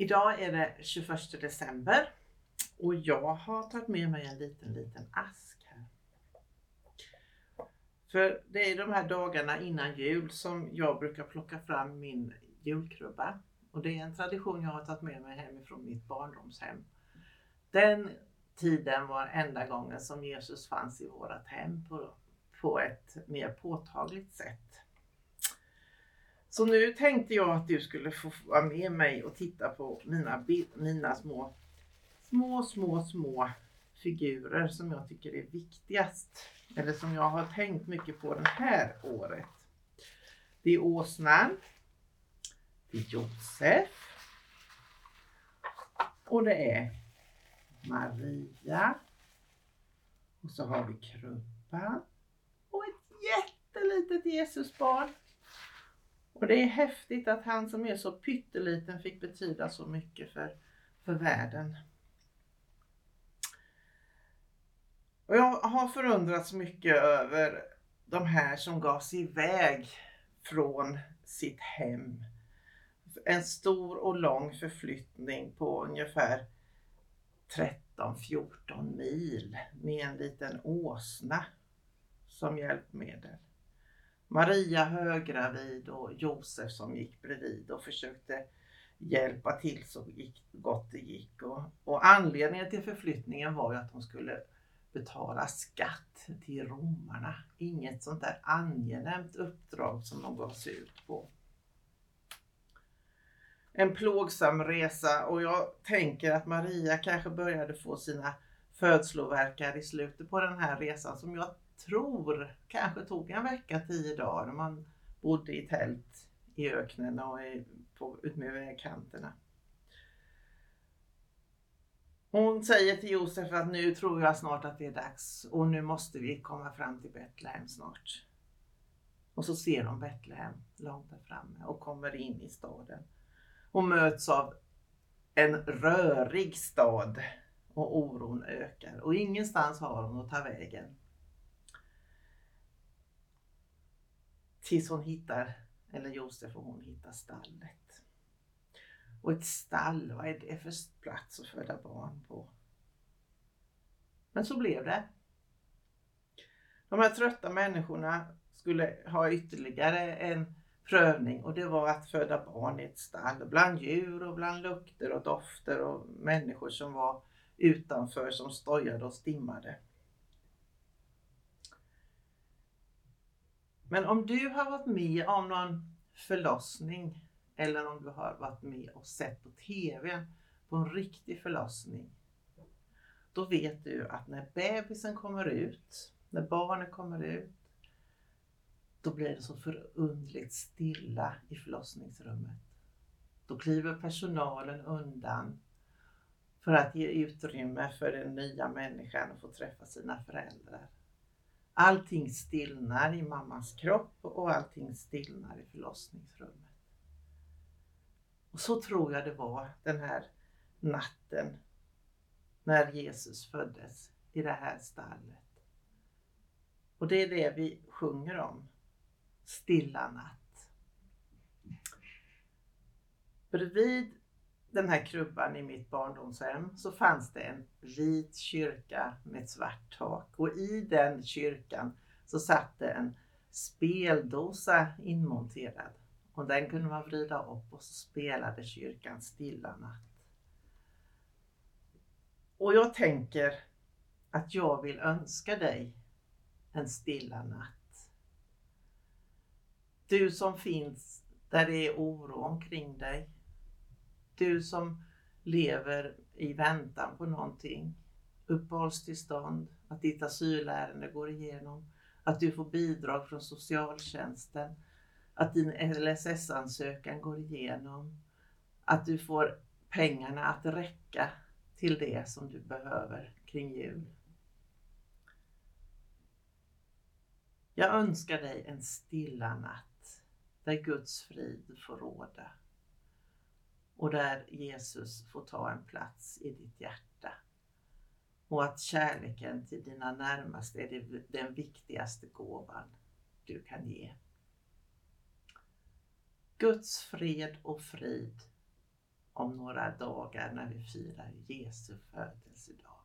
Idag är det 21 december och jag har tagit med mig en liten, liten ask här. För det är de här dagarna innan jul som jag brukar plocka fram min julkrubba. Och det är en tradition jag har tagit med mig hemifrån mitt barndomshem. Den tiden var enda gången som Jesus fanns i vårat hem på, på ett mer påtagligt sätt. Så nu tänkte jag att du skulle få vara med mig och titta på mina, mina små, små, små, små figurer som jag tycker är viktigast. Eller som jag har tänkt mycket på det här året. Det är åsnan. Det är Josef. Och det är Maria. Och så har vi krubban. Och ett jättelitet Jesusbarn. Och det är häftigt att han som är så pytteliten fick betyda så mycket för, för världen. Och jag har förundrats mycket över de här som gav sig iväg från sitt hem. En stor och lång förflyttning på ungefär 13-14 mil med en liten åsna som hjälpmedel. Maria höggravid och Josef som gick bredvid och försökte hjälpa till så gott det gick. Och, och anledningen till förflyttningen var ju att de skulle betala skatt till romarna. Inget sånt där angenämt uppdrag som de gav sig ut på. En plågsam resa och jag tänker att Maria kanske började få sina födslovärkar i slutet på den här resan som jag tror kanske tog en vecka, tio dagar när man bodde i tält i öknen och i, på, utmed vägkanterna. Hon säger till Josef att nu tror jag snart att det är dags och nu måste vi komma fram till Betlehem snart. Och så ser de Betlehem långt där framme och kommer in i staden. Och möts av en rörig stad och oron ökar och ingenstans har hon att ta vägen. Tills hon hittar, eller Josef och hon hittar stallet. Och ett stall, vad är det för plats att föda barn på? Men så blev det. De här trötta människorna skulle ha ytterligare en prövning och det var att föda barn i ett stall bland djur och bland lukter och dofter och människor som var utanför som stojade och stimmade. Men om du har varit med om någon förlossning eller om du har varit med och sett på TV på en riktig förlossning. Då vet du att när bebisen kommer ut, när barnet kommer ut, då blir det så förundligt stilla i förlossningsrummet. Då kliver personalen undan för att ge utrymme för den nya människan att få träffa sina föräldrar. Allting stillnar i mammas kropp och allting stillnar i förlossningsrummet. Och så tror jag det var den här natten när Jesus föddes i det här stallet. Och det är det vi sjunger om. Stilla natt. Bredvid den här krubban i mitt barndomshem så fanns det en vit kyrka med ett svart tak och i den kyrkan så satt det en speldosa inmonterad och den kunde man vrida upp och så spelade kyrkan Stilla natt. Och jag tänker att jag vill önska dig en stilla natt. Du som finns där det är oro omkring dig du som lever i väntan på någonting, uppehållstillstånd, att ditt asylärende går igenom, att du får bidrag från socialtjänsten, att din LSS-ansökan går igenom, att du får pengarna att räcka till det som du behöver kring jul. Jag önskar dig en stilla natt där Guds frid får råda och där Jesus får ta en plats i ditt hjärta. Och att kärleken till dina närmaste är den viktigaste gåvan du kan ge. Guds fred och frid om några dagar när vi firar Jesu födelsedag.